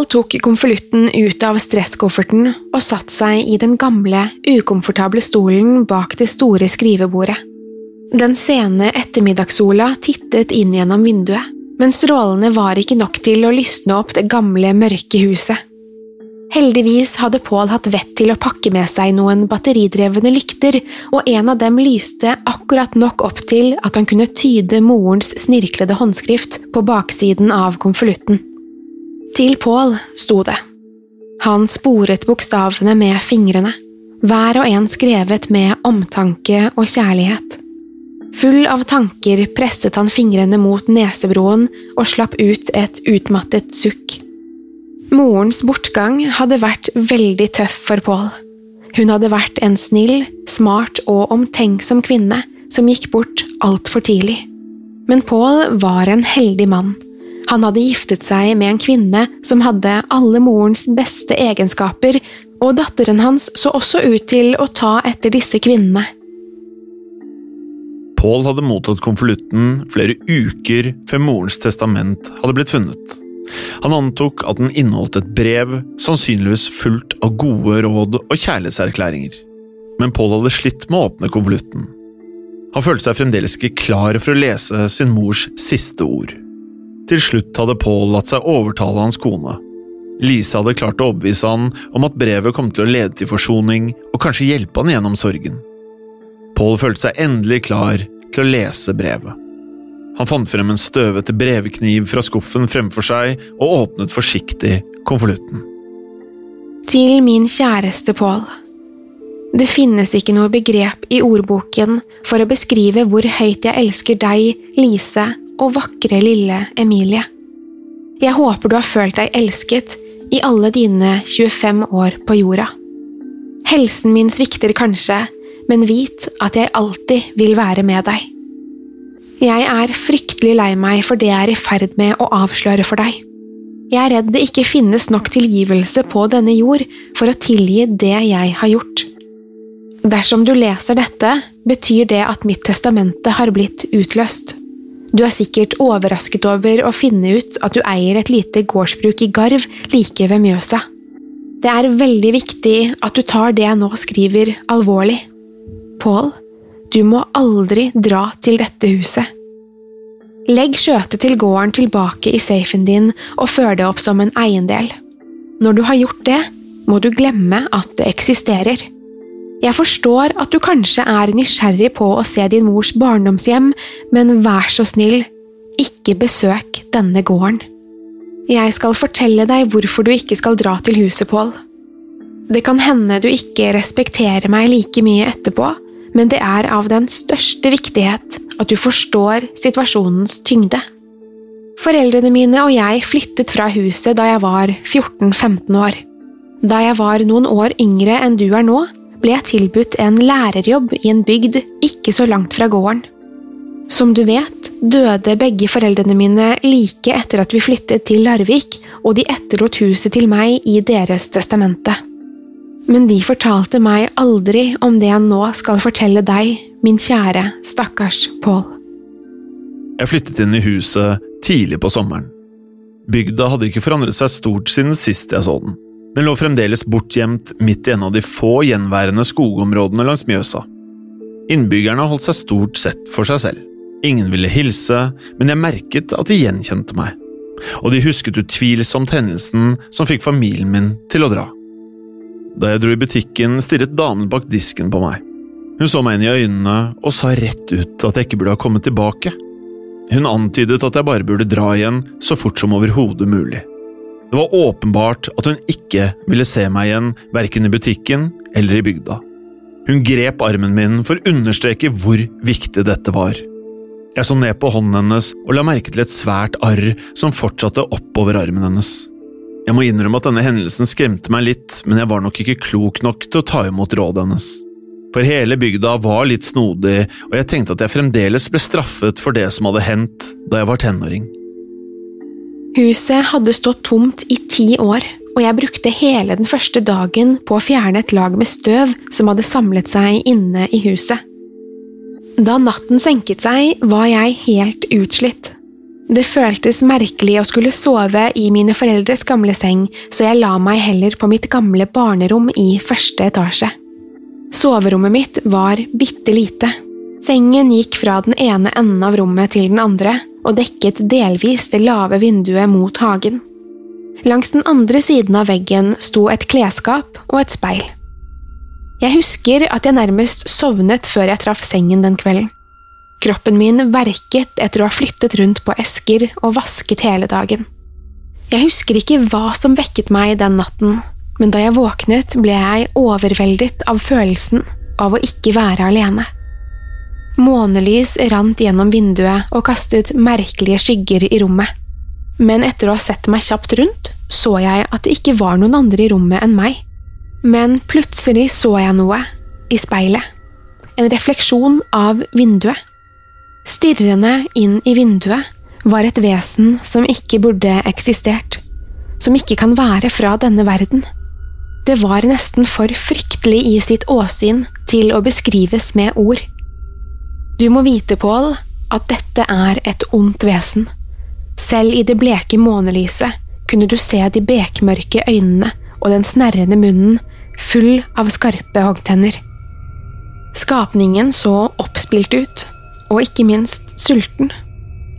Paul tok konvolutten ut av stresskofferten og satte seg i den gamle, ukomfortable stolen bak det store skrivebordet. Den sene ettermiddagssola tittet inn gjennom vinduet, men strålene var ikke nok til å lysne opp det gamle, mørke huset. Heldigvis hadde Paul hatt vett til å pakke med seg noen batteridrevne lykter, og en av dem lyste akkurat nok opp til at han kunne tyde morens snirklede håndskrift på baksiden av konvolutten. Til Paul sto det. Han sporet bokstavene med fingrene, hver og en skrevet med omtanke og kjærlighet. Full av tanker presset han fingrene mot nesebroen og slapp ut et utmattet sukk. Morens bortgang hadde vært veldig tøff for Pål. Hun hadde vært en snill, smart og omtenksom kvinne som gikk bort altfor tidlig. Men Pål var en heldig mann. Han hadde giftet seg med en kvinne som hadde alle morens beste egenskaper, og datteren hans så også ut til å ta etter disse kvinnene. Paul hadde mottatt konvolutten flere uker før morens testament hadde blitt funnet. Han antok at den inneholdt et brev, sannsynligvis fullt av gode råd og kjærlighetserklæringer. Men Paul hadde slitt med å åpne konvolutten. Han følte seg fremdeles ikke klar for å lese sin mors siste ord. Til slutt hadde Paul latt seg overtale hans kone. Lise hadde klart å overbevise han om at brevet kom til å lede til forsoning og kanskje hjelpe han gjennom sorgen. Paul følte seg endelig klar til å lese brevet. Han fant frem en støvete brevkniv fra skuffen fremfor seg og åpnet forsiktig konvolutten. Til min kjæreste Paul. Det finnes ikke noe begrep i ordboken for å beskrive hvor høyt jeg elsker deg, Lise, og vakre lille Emilie. Jeg håper du har følt deg elsket i alle dine 25 år på jorda. Helsen min svikter kanskje, men vit at jeg alltid vil være med deg. Jeg er fryktelig lei meg for det jeg er i ferd med å avsløre for deg. Jeg er redd det ikke finnes nok tilgivelse på denne jord for å tilgi det jeg har gjort. Dersom du leser dette, betyr det at mitt testamente har blitt utløst. Du er sikkert overrasket over å finne ut at du eier et lite gårdsbruk i Garv like ved Mjøsa. Det er veldig viktig at du tar det jeg nå skriver, alvorlig. Paul, du må aldri dra til dette huset. Legg skjøtet til gården tilbake i safen din og før det opp som en eiendel. Når du har gjort det, må du glemme at det eksisterer. Jeg forstår at du kanskje er nysgjerrig på å se din mors barndomshjem, men vær så snill, ikke besøk denne gården. Jeg skal fortelle deg hvorfor du ikke skal dra til huset, Pål. Det kan hende du ikke respekterer meg like mye etterpå, men det er av den største viktighet at du forstår situasjonens tyngde. Foreldrene mine og jeg flyttet fra huset da jeg var 14–15 år. Da jeg var noen år yngre enn du er nå, ble jeg tilbudt en lærerjobb i en bygd ikke så langt fra gården. Som du vet, døde begge foreldrene mine like etter at vi flyttet til Larvik, og de etterlot huset til meg i deres testamente. Men de fortalte meg aldri om det jeg nå skal fortelle deg, min kjære, stakkars Pål. Jeg flyttet inn i huset tidlig på sommeren. Bygda hadde ikke forandret seg stort siden sist jeg så den. Den lå fremdeles bortgjemt midt i en av de få gjenværende skogområdene langs Mjøsa. Innbyggerne holdt seg stort sett for seg selv. Ingen ville hilse, men jeg merket at de gjenkjente meg, og de husket utvilsomt hendelsen som fikk familien min til å dra. Da jeg dro i butikken, stirret damen bak disken på meg. Hun så meg inn i øynene og sa rett ut at jeg ikke burde ha kommet tilbake. Hun antydet at jeg bare burde dra igjen så fort som overhodet mulig. Det var åpenbart at hun ikke ville se meg igjen, verken i butikken eller i bygda. Hun grep armen min for å understreke hvor viktig dette var. Jeg så ned på hånden hennes og la merke til et svært arr som fortsatte oppover armen hennes. Jeg må innrømme at denne hendelsen skremte meg litt, men jeg var nok ikke klok nok til å ta imot rådet hennes. For hele bygda var litt snodig, og jeg tenkte at jeg fremdeles ble straffet for det som hadde hendt da jeg var tenåring. Huset hadde stått tomt i ti år, og jeg brukte hele den første dagen på å fjerne et lag med støv som hadde samlet seg inne i huset. Da natten senket seg, var jeg helt utslitt. Det føltes merkelig å skulle sove i mine foreldres gamle seng, så jeg la meg heller på mitt gamle barnerom i første etasje. Soverommet mitt var bitte lite. Sengen gikk fra den ene enden av rommet til den andre, og dekket delvis det lave vinduet mot hagen. Langs den andre siden av veggen sto et klesskap og et speil. Jeg husker at jeg nærmest sovnet før jeg traff sengen den kvelden. Kroppen min verket etter å ha flyttet rundt på esker og vasket hele dagen. Jeg husker ikke hva som vekket meg den natten, men da jeg våknet, ble jeg overveldet av følelsen av å ikke være alene. Månelys rant gjennom vinduet og kastet merkelige skygger i rommet, men etter å ha sett meg kjapt rundt, så jeg at det ikke var noen andre i rommet enn meg. Men plutselig så jeg noe, i speilet, en refleksjon av vinduet. Stirrende inn i vinduet var et vesen som ikke burde eksistert, som ikke kan være fra denne verden. Det var nesten for fryktelig i sitt åsyn til å beskrives med ord. Du må vite, Pål, at dette er et ondt vesen. Selv i det bleke månelyset kunne du se de bekmørke øynene og den snerrende munnen full av skarpe hoggtenner. Skapningen så oppspilt ut, og ikke minst sulten.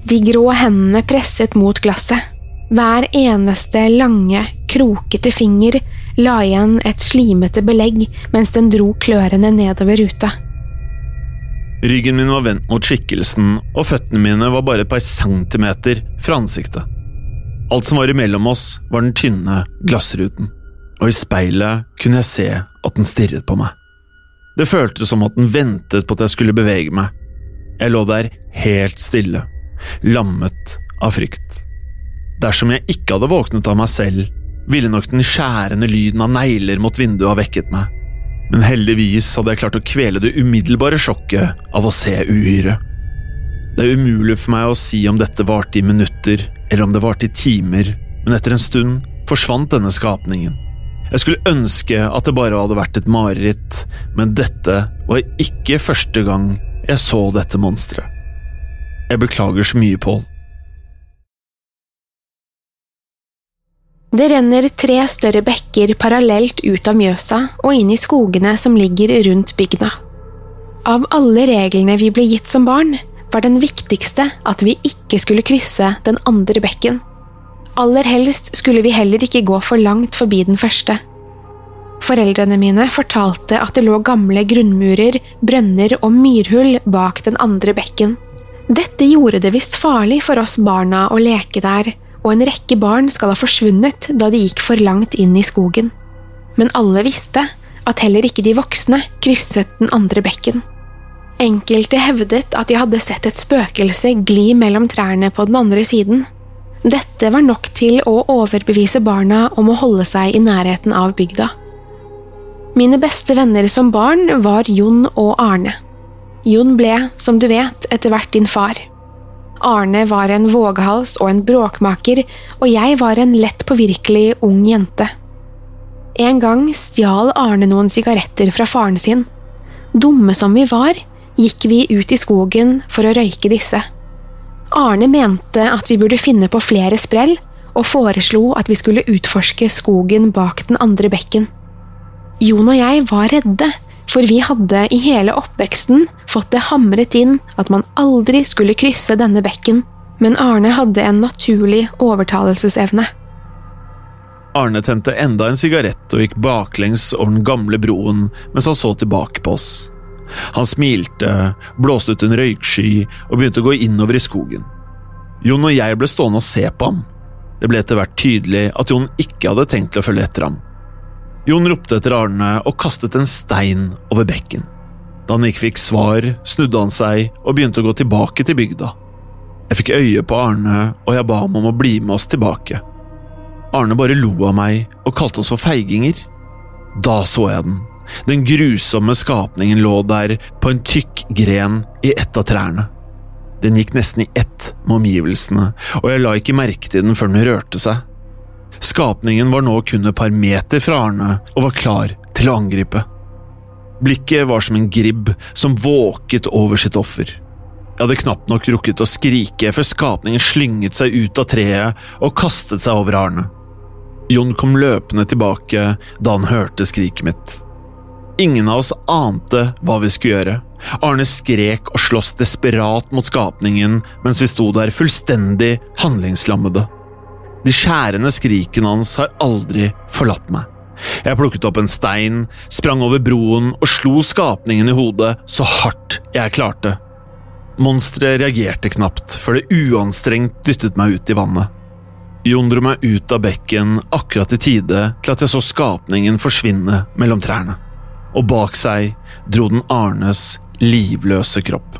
De grå hendene presset mot glasset. Hver eneste lange, krokete finger la igjen et slimete belegg mens den dro klørne nedover ruta. Ryggen min var vendt mot skikkelsen, og føttene mine var bare et par centimeter fra ansiktet. Alt som var imellom oss, var den tynne glassruten og i speilet kunne jeg se at den stirret på meg. Det føltes som at den ventet på at jeg skulle bevege meg. Jeg lå der helt stille, lammet av frykt. Dersom jeg ikke hadde våknet av meg selv, ville nok den skjærende lyden av negler mot vinduet ha vekket meg, men heldigvis hadde jeg klart å kvele det umiddelbare sjokket av å se uhyret. Det er umulig for meg å si om dette varte i minutter eller om det varte i timer, men etter en stund forsvant denne skapningen. Jeg skulle ønske at det bare hadde vært et mareritt, men dette var ikke første gang jeg så dette monsteret. Jeg beklager så mye, Pål. Det renner tre større bekker parallelt ut av Mjøsa og inn i skogene som ligger rundt bygda. Av alle reglene vi ble gitt som barn, var den viktigste at vi ikke skulle krysse den andre bekken. Aller helst skulle vi heller ikke gå for langt forbi den første. Foreldrene mine fortalte at det lå gamle grunnmurer, brønner og myrhull bak den andre bekken, Dette gjorde det visst farlig for oss barna å leke der, og en rekke barn skal ha forsvunnet da de gikk for langt inn i skogen. Men alle visste at heller ikke de voksne krysset den andre bekken. Enkelte hevdet at de hadde sett et spøkelse gli mellom trærne på den andre siden. Dette var nok til å overbevise barna om å holde seg i nærheten av bygda. Mine beste venner som barn var Jon og Arne. Jon ble, som du vet, etter hvert din far. Arne var en våghals og en bråkmaker, og jeg var en lett påvirkelig ung jente. En gang stjal Arne noen sigaretter fra faren sin. Dumme som vi var, gikk vi ut i skogen for å røyke disse. Arne mente at vi burde finne på flere sprell, og foreslo at vi skulle utforske skogen bak den andre bekken. Jon og jeg var redde, for vi hadde i hele oppveksten fått det hamret inn at man aldri skulle krysse denne bekken, men Arne hadde en naturlig overtalelsesevne. Arne tente enda en sigarett og gikk baklengs over den gamle broen mens han så tilbake på oss. Han smilte, blåste ut en røyksky og begynte å gå innover i skogen. Jon og jeg ble stående og se på ham. Det ble etter hvert tydelig at Jon ikke hadde tenkt å følge etter ham. Jon ropte etter Arne og kastet en stein over bekken. Da han ikke fikk svar, snudde han seg og begynte å gå tilbake til bygda. Jeg fikk øye på Arne, og jeg ba ham om å bli med oss tilbake. Arne bare lo av meg og kalte oss for feiginger. Da så jeg den. Den grusomme skapningen lå der på en tykk gren i ett av trærne. Den gikk nesten i ett med omgivelsene, og jeg la ikke merke til den før den rørte seg. Skapningen var nå kun et par meter fra Arne og var klar til å angripe. Blikket var som en gribb som våket over sitt offer. Jeg hadde knapt nok rukket å skrike før skapningen slynget seg ut av treet og kastet seg over Arne. Jon kom løpende tilbake da han hørte skriket mitt. Ingen av oss ante hva vi skulle gjøre. Arne skrek og sloss desperat mot skapningen mens vi sto der fullstendig handlingslammede. De skjærende skrikene hans har aldri forlatt meg. Jeg plukket opp en stein, sprang over broen og slo skapningen i hodet så hardt jeg klarte. Monsteret reagerte knapt før det uanstrengt dyttet meg ut i vannet. Jon dro meg ut av bekken akkurat i tide til at jeg så skapningen forsvinne mellom trærne, og bak seg dro den Arnes livløse kropp.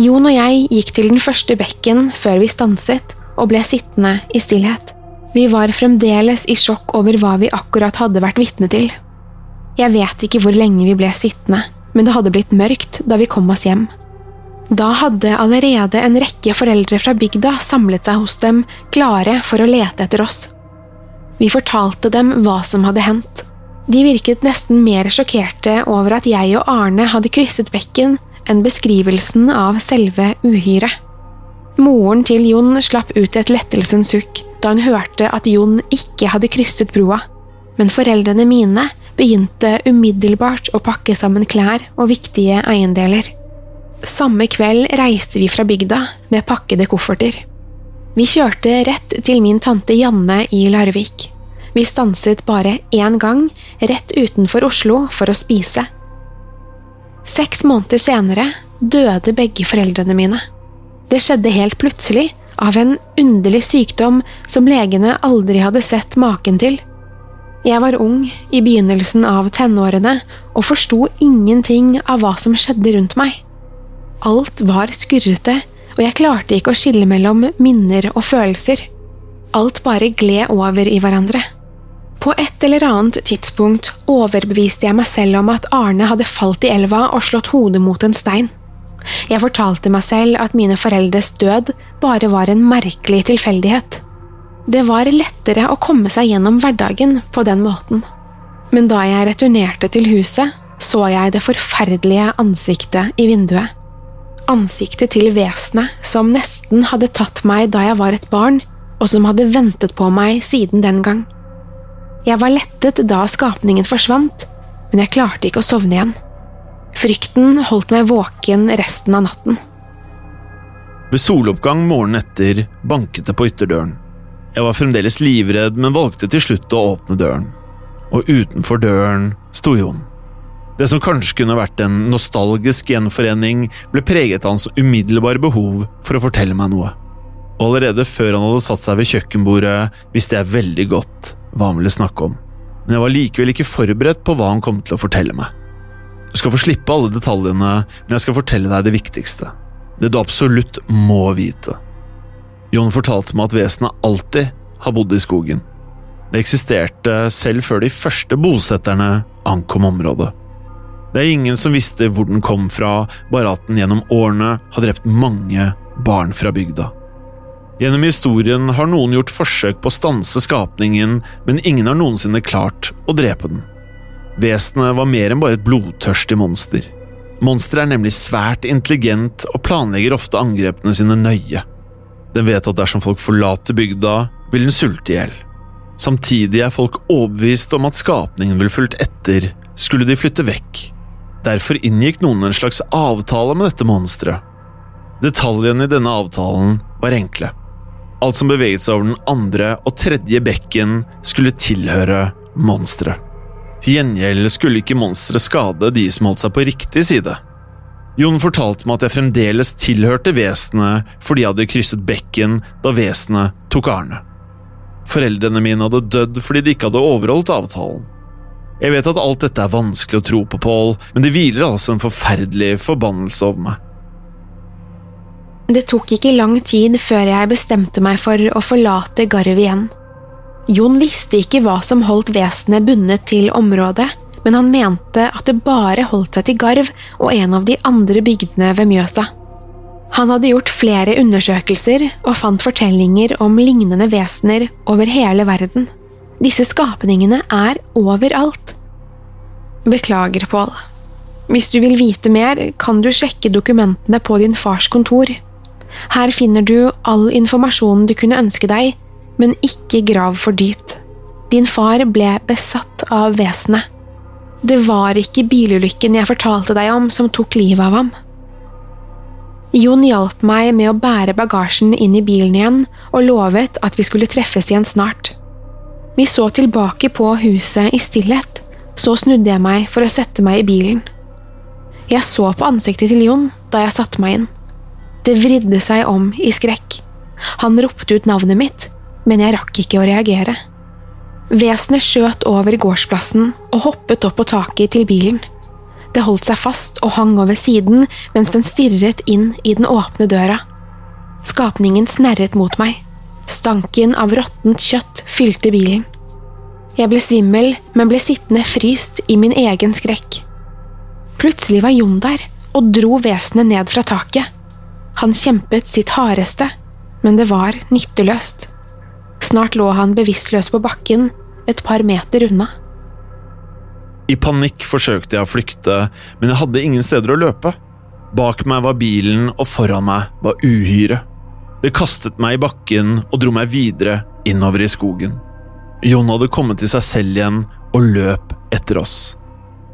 Jon og jeg gikk til den første bekken før vi stanset og ble sittende i stillhet. Vi var fremdeles i sjokk over hva vi akkurat hadde vært vitne til. Jeg vet ikke hvor lenge vi ble sittende, men det hadde blitt mørkt da vi kom oss hjem. Da hadde allerede en rekke foreldre fra bygda samlet seg hos dem, klare for å lete etter oss. Vi fortalte dem hva som hadde hendt. De virket nesten mer sjokkerte over at jeg og Arne hadde krysset bekken enn beskrivelsen av selve uhyret. Moren til Jon slapp ut et lettelsens sukk da hun hørte at Jon ikke hadde krysset broa, men foreldrene mine begynte umiddelbart å pakke sammen klær og viktige eiendeler. Samme kveld reiste vi fra bygda med pakkede kofferter. Vi kjørte rett til min tante Janne i Larvik. Vi stanset bare én gang, rett utenfor Oslo, for å spise. Seks måneder senere døde begge foreldrene mine. Det skjedde helt plutselig, av en underlig sykdom som legene aldri hadde sett maken til. Jeg var ung, i begynnelsen av tenårene, og forsto ingenting av hva som skjedde rundt meg. Alt var skurrete, og jeg klarte ikke å skille mellom minner og følelser. Alt bare gled over i hverandre. På et eller annet tidspunkt overbeviste jeg meg selv om at Arne hadde falt i elva og slått hodet mot en stein. Jeg fortalte meg selv at mine foreldres død bare var en merkelig tilfeldighet. Det var lettere å komme seg gjennom hverdagen på den måten. Men da jeg returnerte til huset, så jeg det forferdelige ansiktet i vinduet. Ansiktet til vesenet som nesten hadde tatt meg da jeg var et barn, og som hadde ventet på meg siden den gang. Jeg var lettet da skapningen forsvant, men jeg klarte ikke å sovne igjen. Frykten holdt meg våken resten av natten. Ved soloppgang morgenen etter banket det på ytterdøren. Jeg var fremdeles livredd, men valgte til slutt å åpne døren. Og utenfor døren sto Jon. Det som kanskje kunne vært en nostalgisk gjenforening, ble preget av hans umiddelbare behov for å fortelle meg noe. Og allerede før han hadde satt seg ved kjøkkenbordet, visste jeg veldig godt hva han ville snakke om. Men jeg var likevel ikke forberedt på hva han kom til å fortelle meg. Du skal få slippe alle detaljene, men jeg skal fortelle deg det viktigste. Det du absolutt må vite. Jon fortalte meg at vesenet alltid har bodd i skogen. Det eksisterte selv før de første bosetterne ankom området. Det er ingen som visste hvor den kom fra, bare at den gjennom årene har drept mange barn fra bygda. Gjennom historien har noen gjort forsøk på å stanse skapningen, men ingen har noensinne klart å drepe den. Vesenet var mer enn bare et blodtørstig monster. Monsteret er nemlig svært intelligent og planlegger ofte angrepene sine nøye. Den vet at dersom folk forlater bygda, vil den sulte i hjel. Samtidig er folk overbevist om at skapningen vil fulgt etter, skulle de flytte vekk. Derfor inngikk noen en slags avtale med dette monsteret. Detaljene i denne avtalen var enkle. Alt som beveget seg over den andre og tredje bekken, skulle tilhøre monsteret. Til gjengjeld skulle ikke monsteret skade de som holdt seg på riktig side. Jon fortalte meg at jeg fremdeles tilhørte vesenet fordi jeg hadde krysset bekken da vesenet tok Arne. Foreldrene mine hadde dødd fordi de ikke hadde overholdt avtalen. Jeg vet at alt dette er vanskelig å tro på, Paul, men det hviler altså en forferdelig forbannelse over meg. Det tok ikke lang tid før jeg bestemte meg for å forlate Garv igjen. Jon visste ikke hva som holdt vesenet bundet til området, men han mente at det bare holdt seg til Garv og en av de andre bygdene ved Mjøsa. Han hadde gjort flere undersøkelser og fant fortellinger om lignende vesener over hele verden. Disse skapningene er overalt. Beklager, Pål. Hvis du vil vite mer, kan du sjekke dokumentene på din fars kontor. Her finner du all informasjonen du kunne ønske deg, men ikke grav for dypt. Din far ble besatt av vesenet. Det var ikke bilulykken jeg fortalte deg om som tok livet av ham. Jon hjalp meg med å bære bagasjen inn i bilen igjen og lovet at vi skulle treffes igjen snart. Vi så tilbake på huset i stillhet, så snudde jeg meg for å sette meg i bilen. Jeg så på ansiktet til Jon da jeg satte meg inn. Det vridde seg om i skrekk. Han ropte ut navnet mitt, men jeg rakk ikke å reagere. Vesenet skjøt over gårdsplassen og hoppet opp på taket til bilen. Det holdt seg fast og hang over siden mens den stirret inn i den åpne døra. Skapningen snerret mot meg. Stanken av råttent kjøtt fylte bilen. Jeg ble svimmel, men ble sittende fryst i min egen skrekk. Plutselig var Jon der og dro vesenet ned fra taket. Han kjempet sitt hardeste, men det var nytteløst. Snart lå han bevisstløs på bakken, et par meter unna. I panikk forsøkte jeg å flykte, men jeg hadde ingen steder å løpe. Bak meg var bilen, og foran meg var uhyret. Det kastet meg i bakken og dro meg videre innover i skogen. Jon hadde kommet til seg selv igjen og løp etter oss.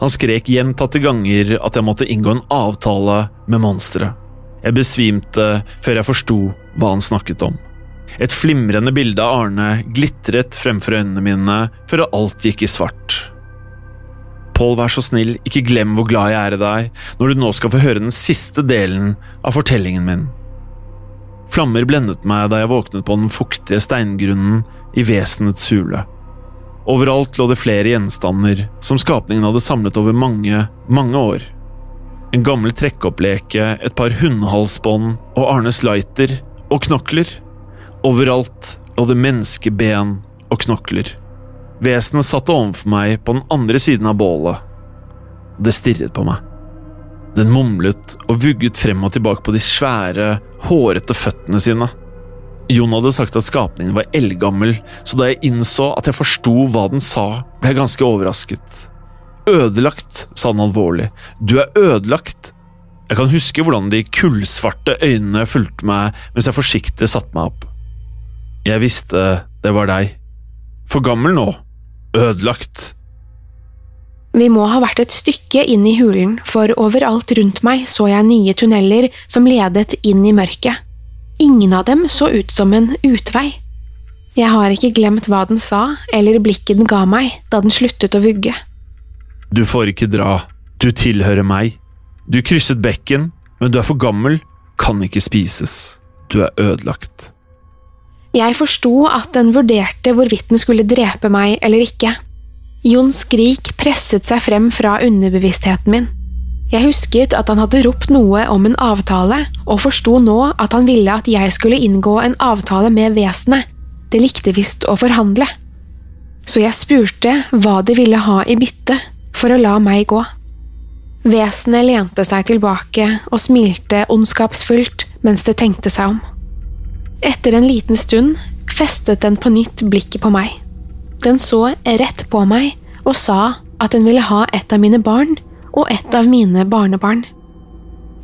Han skrek gjentatte ganger at jeg måtte inngå en avtale med monsteret. Jeg besvimte før jeg forsto hva han snakket om. Et flimrende bilde av Arne glitret fremfor øynene mine før alt gikk i svart. Pål, vær så snill, ikke glem hvor glad jeg er i deg når du nå skal få høre den siste delen av fortellingen min. Flammer blendet meg da jeg våknet på den fuktige steingrunnen i vesenets hule. Overalt lå det flere gjenstander som skapningen hadde samlet over mange, mange år. En gammel trekkeoppleke, et par hundehalsbånd og Arnes lighter og knokler. Overalt lå det menneskeben og knokler. Vesenet satt overfor meg på den andre siden av bålet. Det stirret på meg. Den mumlet og vugget frem og tilbake på de svære, hårete føttene sine. Jon hadde sagt at skapningen var eldgammel, så da jeg innså at jeg forsto hva den sa, ble jeg ganske overrasket. Ødelagt, sa han alvorlig. Du er ødelagt. Jeg kan huske hvordan de kullsvarte øynene fulgte meg mens jeg forsiktig satte meg opp. Jeg visste det var deg. For gammel nå. Ødelagt. Vi må ha vært et stykke inn i hulen, for overalt rundt meg så jeg nye tunneler som ledet inn i mørket. Ingen av dem så ut som en utvei. Jeg har ikke glemt hva den sa, eller blikket den ga meg da den sluttet å vugge. Du får ikke dra, Du tilhører meg. Du krysset bekken, men du er for gammel, kan ikke spises. Du er ødelagt. Jeg forsto at den vurderte hvorvidt den skulle drepe meg eller ikke. Jons skrik presset seg frem fra underbevisstheten min. Jeg husket at han hadde ropt noe om en avtale, og forsto nå at han ville at jeg skulle inngå en avtale med vesenet. Det likte visst å forhandle. Så jeg spurte hva de ville ha i bytte for å la meg gå. Vesenet lente seg tilbake og smilte ondskapsfullt mens det tenkte seg om. Etter en liten stund festet den på nytt blikket på meg. Den så rett på meg og sa at den ville ha et av mine barn og et av mine barnebarn.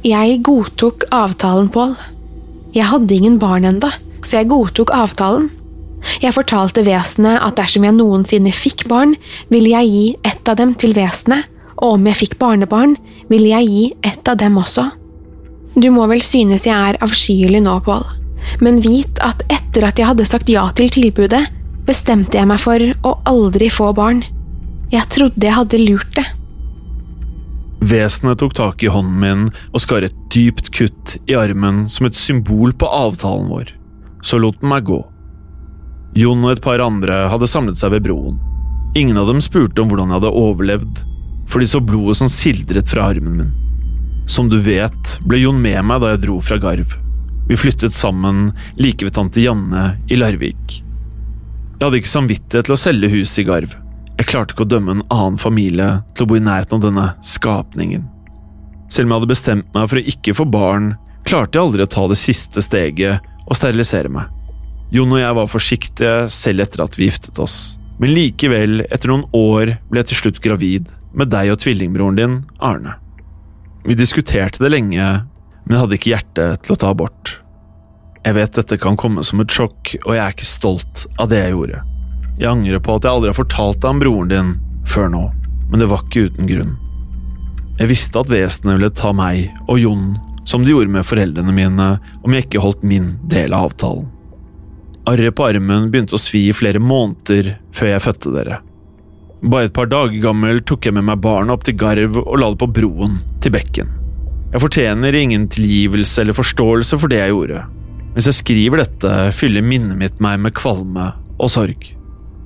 Jeg godtok avtalen, Pål. Jeg hadde ingen barn enda, så jeg godtok avtalen. Jeg fortalte vesenet at dersom jeg noensinne fikk barn, ville jeg gi ett av dem til vesenet, og om jeg fikk barnebarn, ville jeg gi ett av dem også. Du må vel synes jeg er avskyelig nå, Pål, men vit at etter at jeg hadde sagt ja til tilbudet, bestemte jeg meg for å aldri få barn. Jeg trodde jeg hadde lurt det. Vesenet tok tak i hånden min og skar et dypt kutt i armen som et symbol på avtalen vår. Så lot den meg gå. Jon og et par andre hadde samlet seg ved broen. Ingen av dem spurte om hvordan jeg hadde overlevd, for de så blodet som sildret fra armen min. Som du vet, ble Jon med meg da jeg dro fra Garv. Vi flyttet sammen like ved tante Janne i Larvik. Jeg hadde ikke samvittighet til å selge huset i Garv. Jeg klarte ikke å dømme en annen familie til å bo i nærheten av denne skapningen. Selv om jeg hadde bestemt meg for å ikke få barn, klarte jeg aldri å ta det siste steget og sterilisere meg. Jon og jeg var forsiktige selv etter at vi giftet oss, men likevel, etter noen år, ble jeg til slutt gravid med deg og tvillingbroren din, Arne. Vi diskuterte det lenge, men jeg hadde ikke hjerte til å ta abort. Jeg vet dette kan komme som et sjokk, og jeg er ikke stolt av det jeg gjorde. Jeg angrer på at jeg aldri har fortalt deg om broren din før nå, men det var ikke uten grunn. Jeg visste at vesenet ville ta meg og Jon som de gjorde med foreldrene mine om jeg ikke holdt min del av avtalen. Arret på armen begynte å svi i flere måneder før jeg fødte dere. Bare et par dager gammel tok jeg med meg barnet opp til Garv og la det på broen til bekken. Jeg fortjener ingen tilgivelse eller forståelse for det jeg gjorde. Mens jeg skriver dette, fyller minnet mitt meg med kvalme og sorg.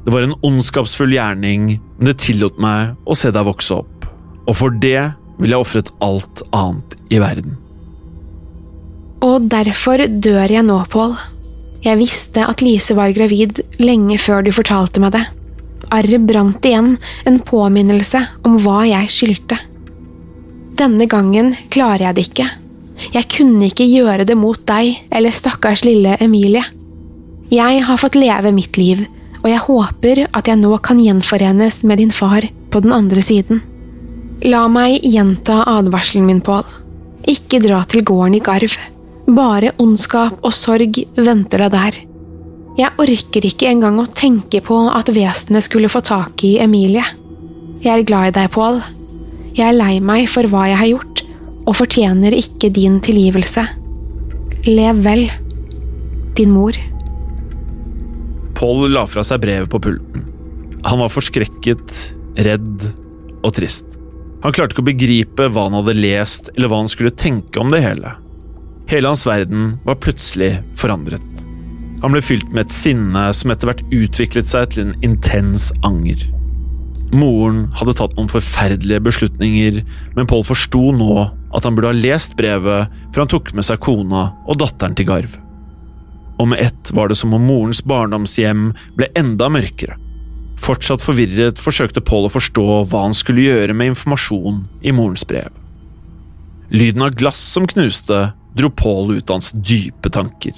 Det var en ondskapsfull gjerning, men det tillot meg å se deg vokse opp, og for det ville jeg ofret alt annet i verden. Og derfor dør jeg nå, Pål. Jeg visste at Lise var gravid lenge før du fortalte meg det. Arret brant igjen, en påminnelse om hva jeg skyldte. Denne gangen klarer jeg det ikke. Jeg kunne ikke gjøre det mot deg eller stakkars lille Emilie. Jeg har fått leve mitt liv, og jeg håper at jeg nå kan gjenforenes med din far på den andre siden. La meg gjenta advarselen min, Pål. Ikke dra til gården i Garv. Bare ondskap og sorg venter deg der. Jeg orker ikke engang å tenke på at vesenet skulle få tak i Emilie. Jeg er glad i deg, Pål. Jeg er lei meg for hva jeg har gjort, og fortjener ikke din tilgivelse. Lev vel, din mor. Paul la fra seg brevet på pulten. Han var forskrekket, redd og trist. Han klarte ikke å begripe hva han hadde lest, eller hva han skulle tenke om det hele. Hele hans verden var plutselig forandret. Han ble fylt med et sinne som etter hvert utviklet seg til en intens anger. Moren hadde tatt noen forferdelige beslutninger, men Paul forsto nå at han burde ha lest brevet før han tok med seg kona og datteren til Garv og med ett var det som om morens barndomshjem ble enda mørkere. Fortsatt forvirret forsøkte Paul å forstå hva han skulle gjøre med informasjon i morens brev. Lyden av glass som knuste, dro Paul ut av hans dype tanker.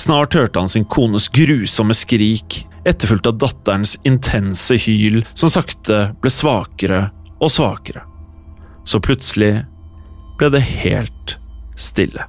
Snart hørte han sin kones grusomme skrik, etterfulgt av datterens intense hyl, som sakte ble svakere og svakere. Så plutselig ble det helt stille.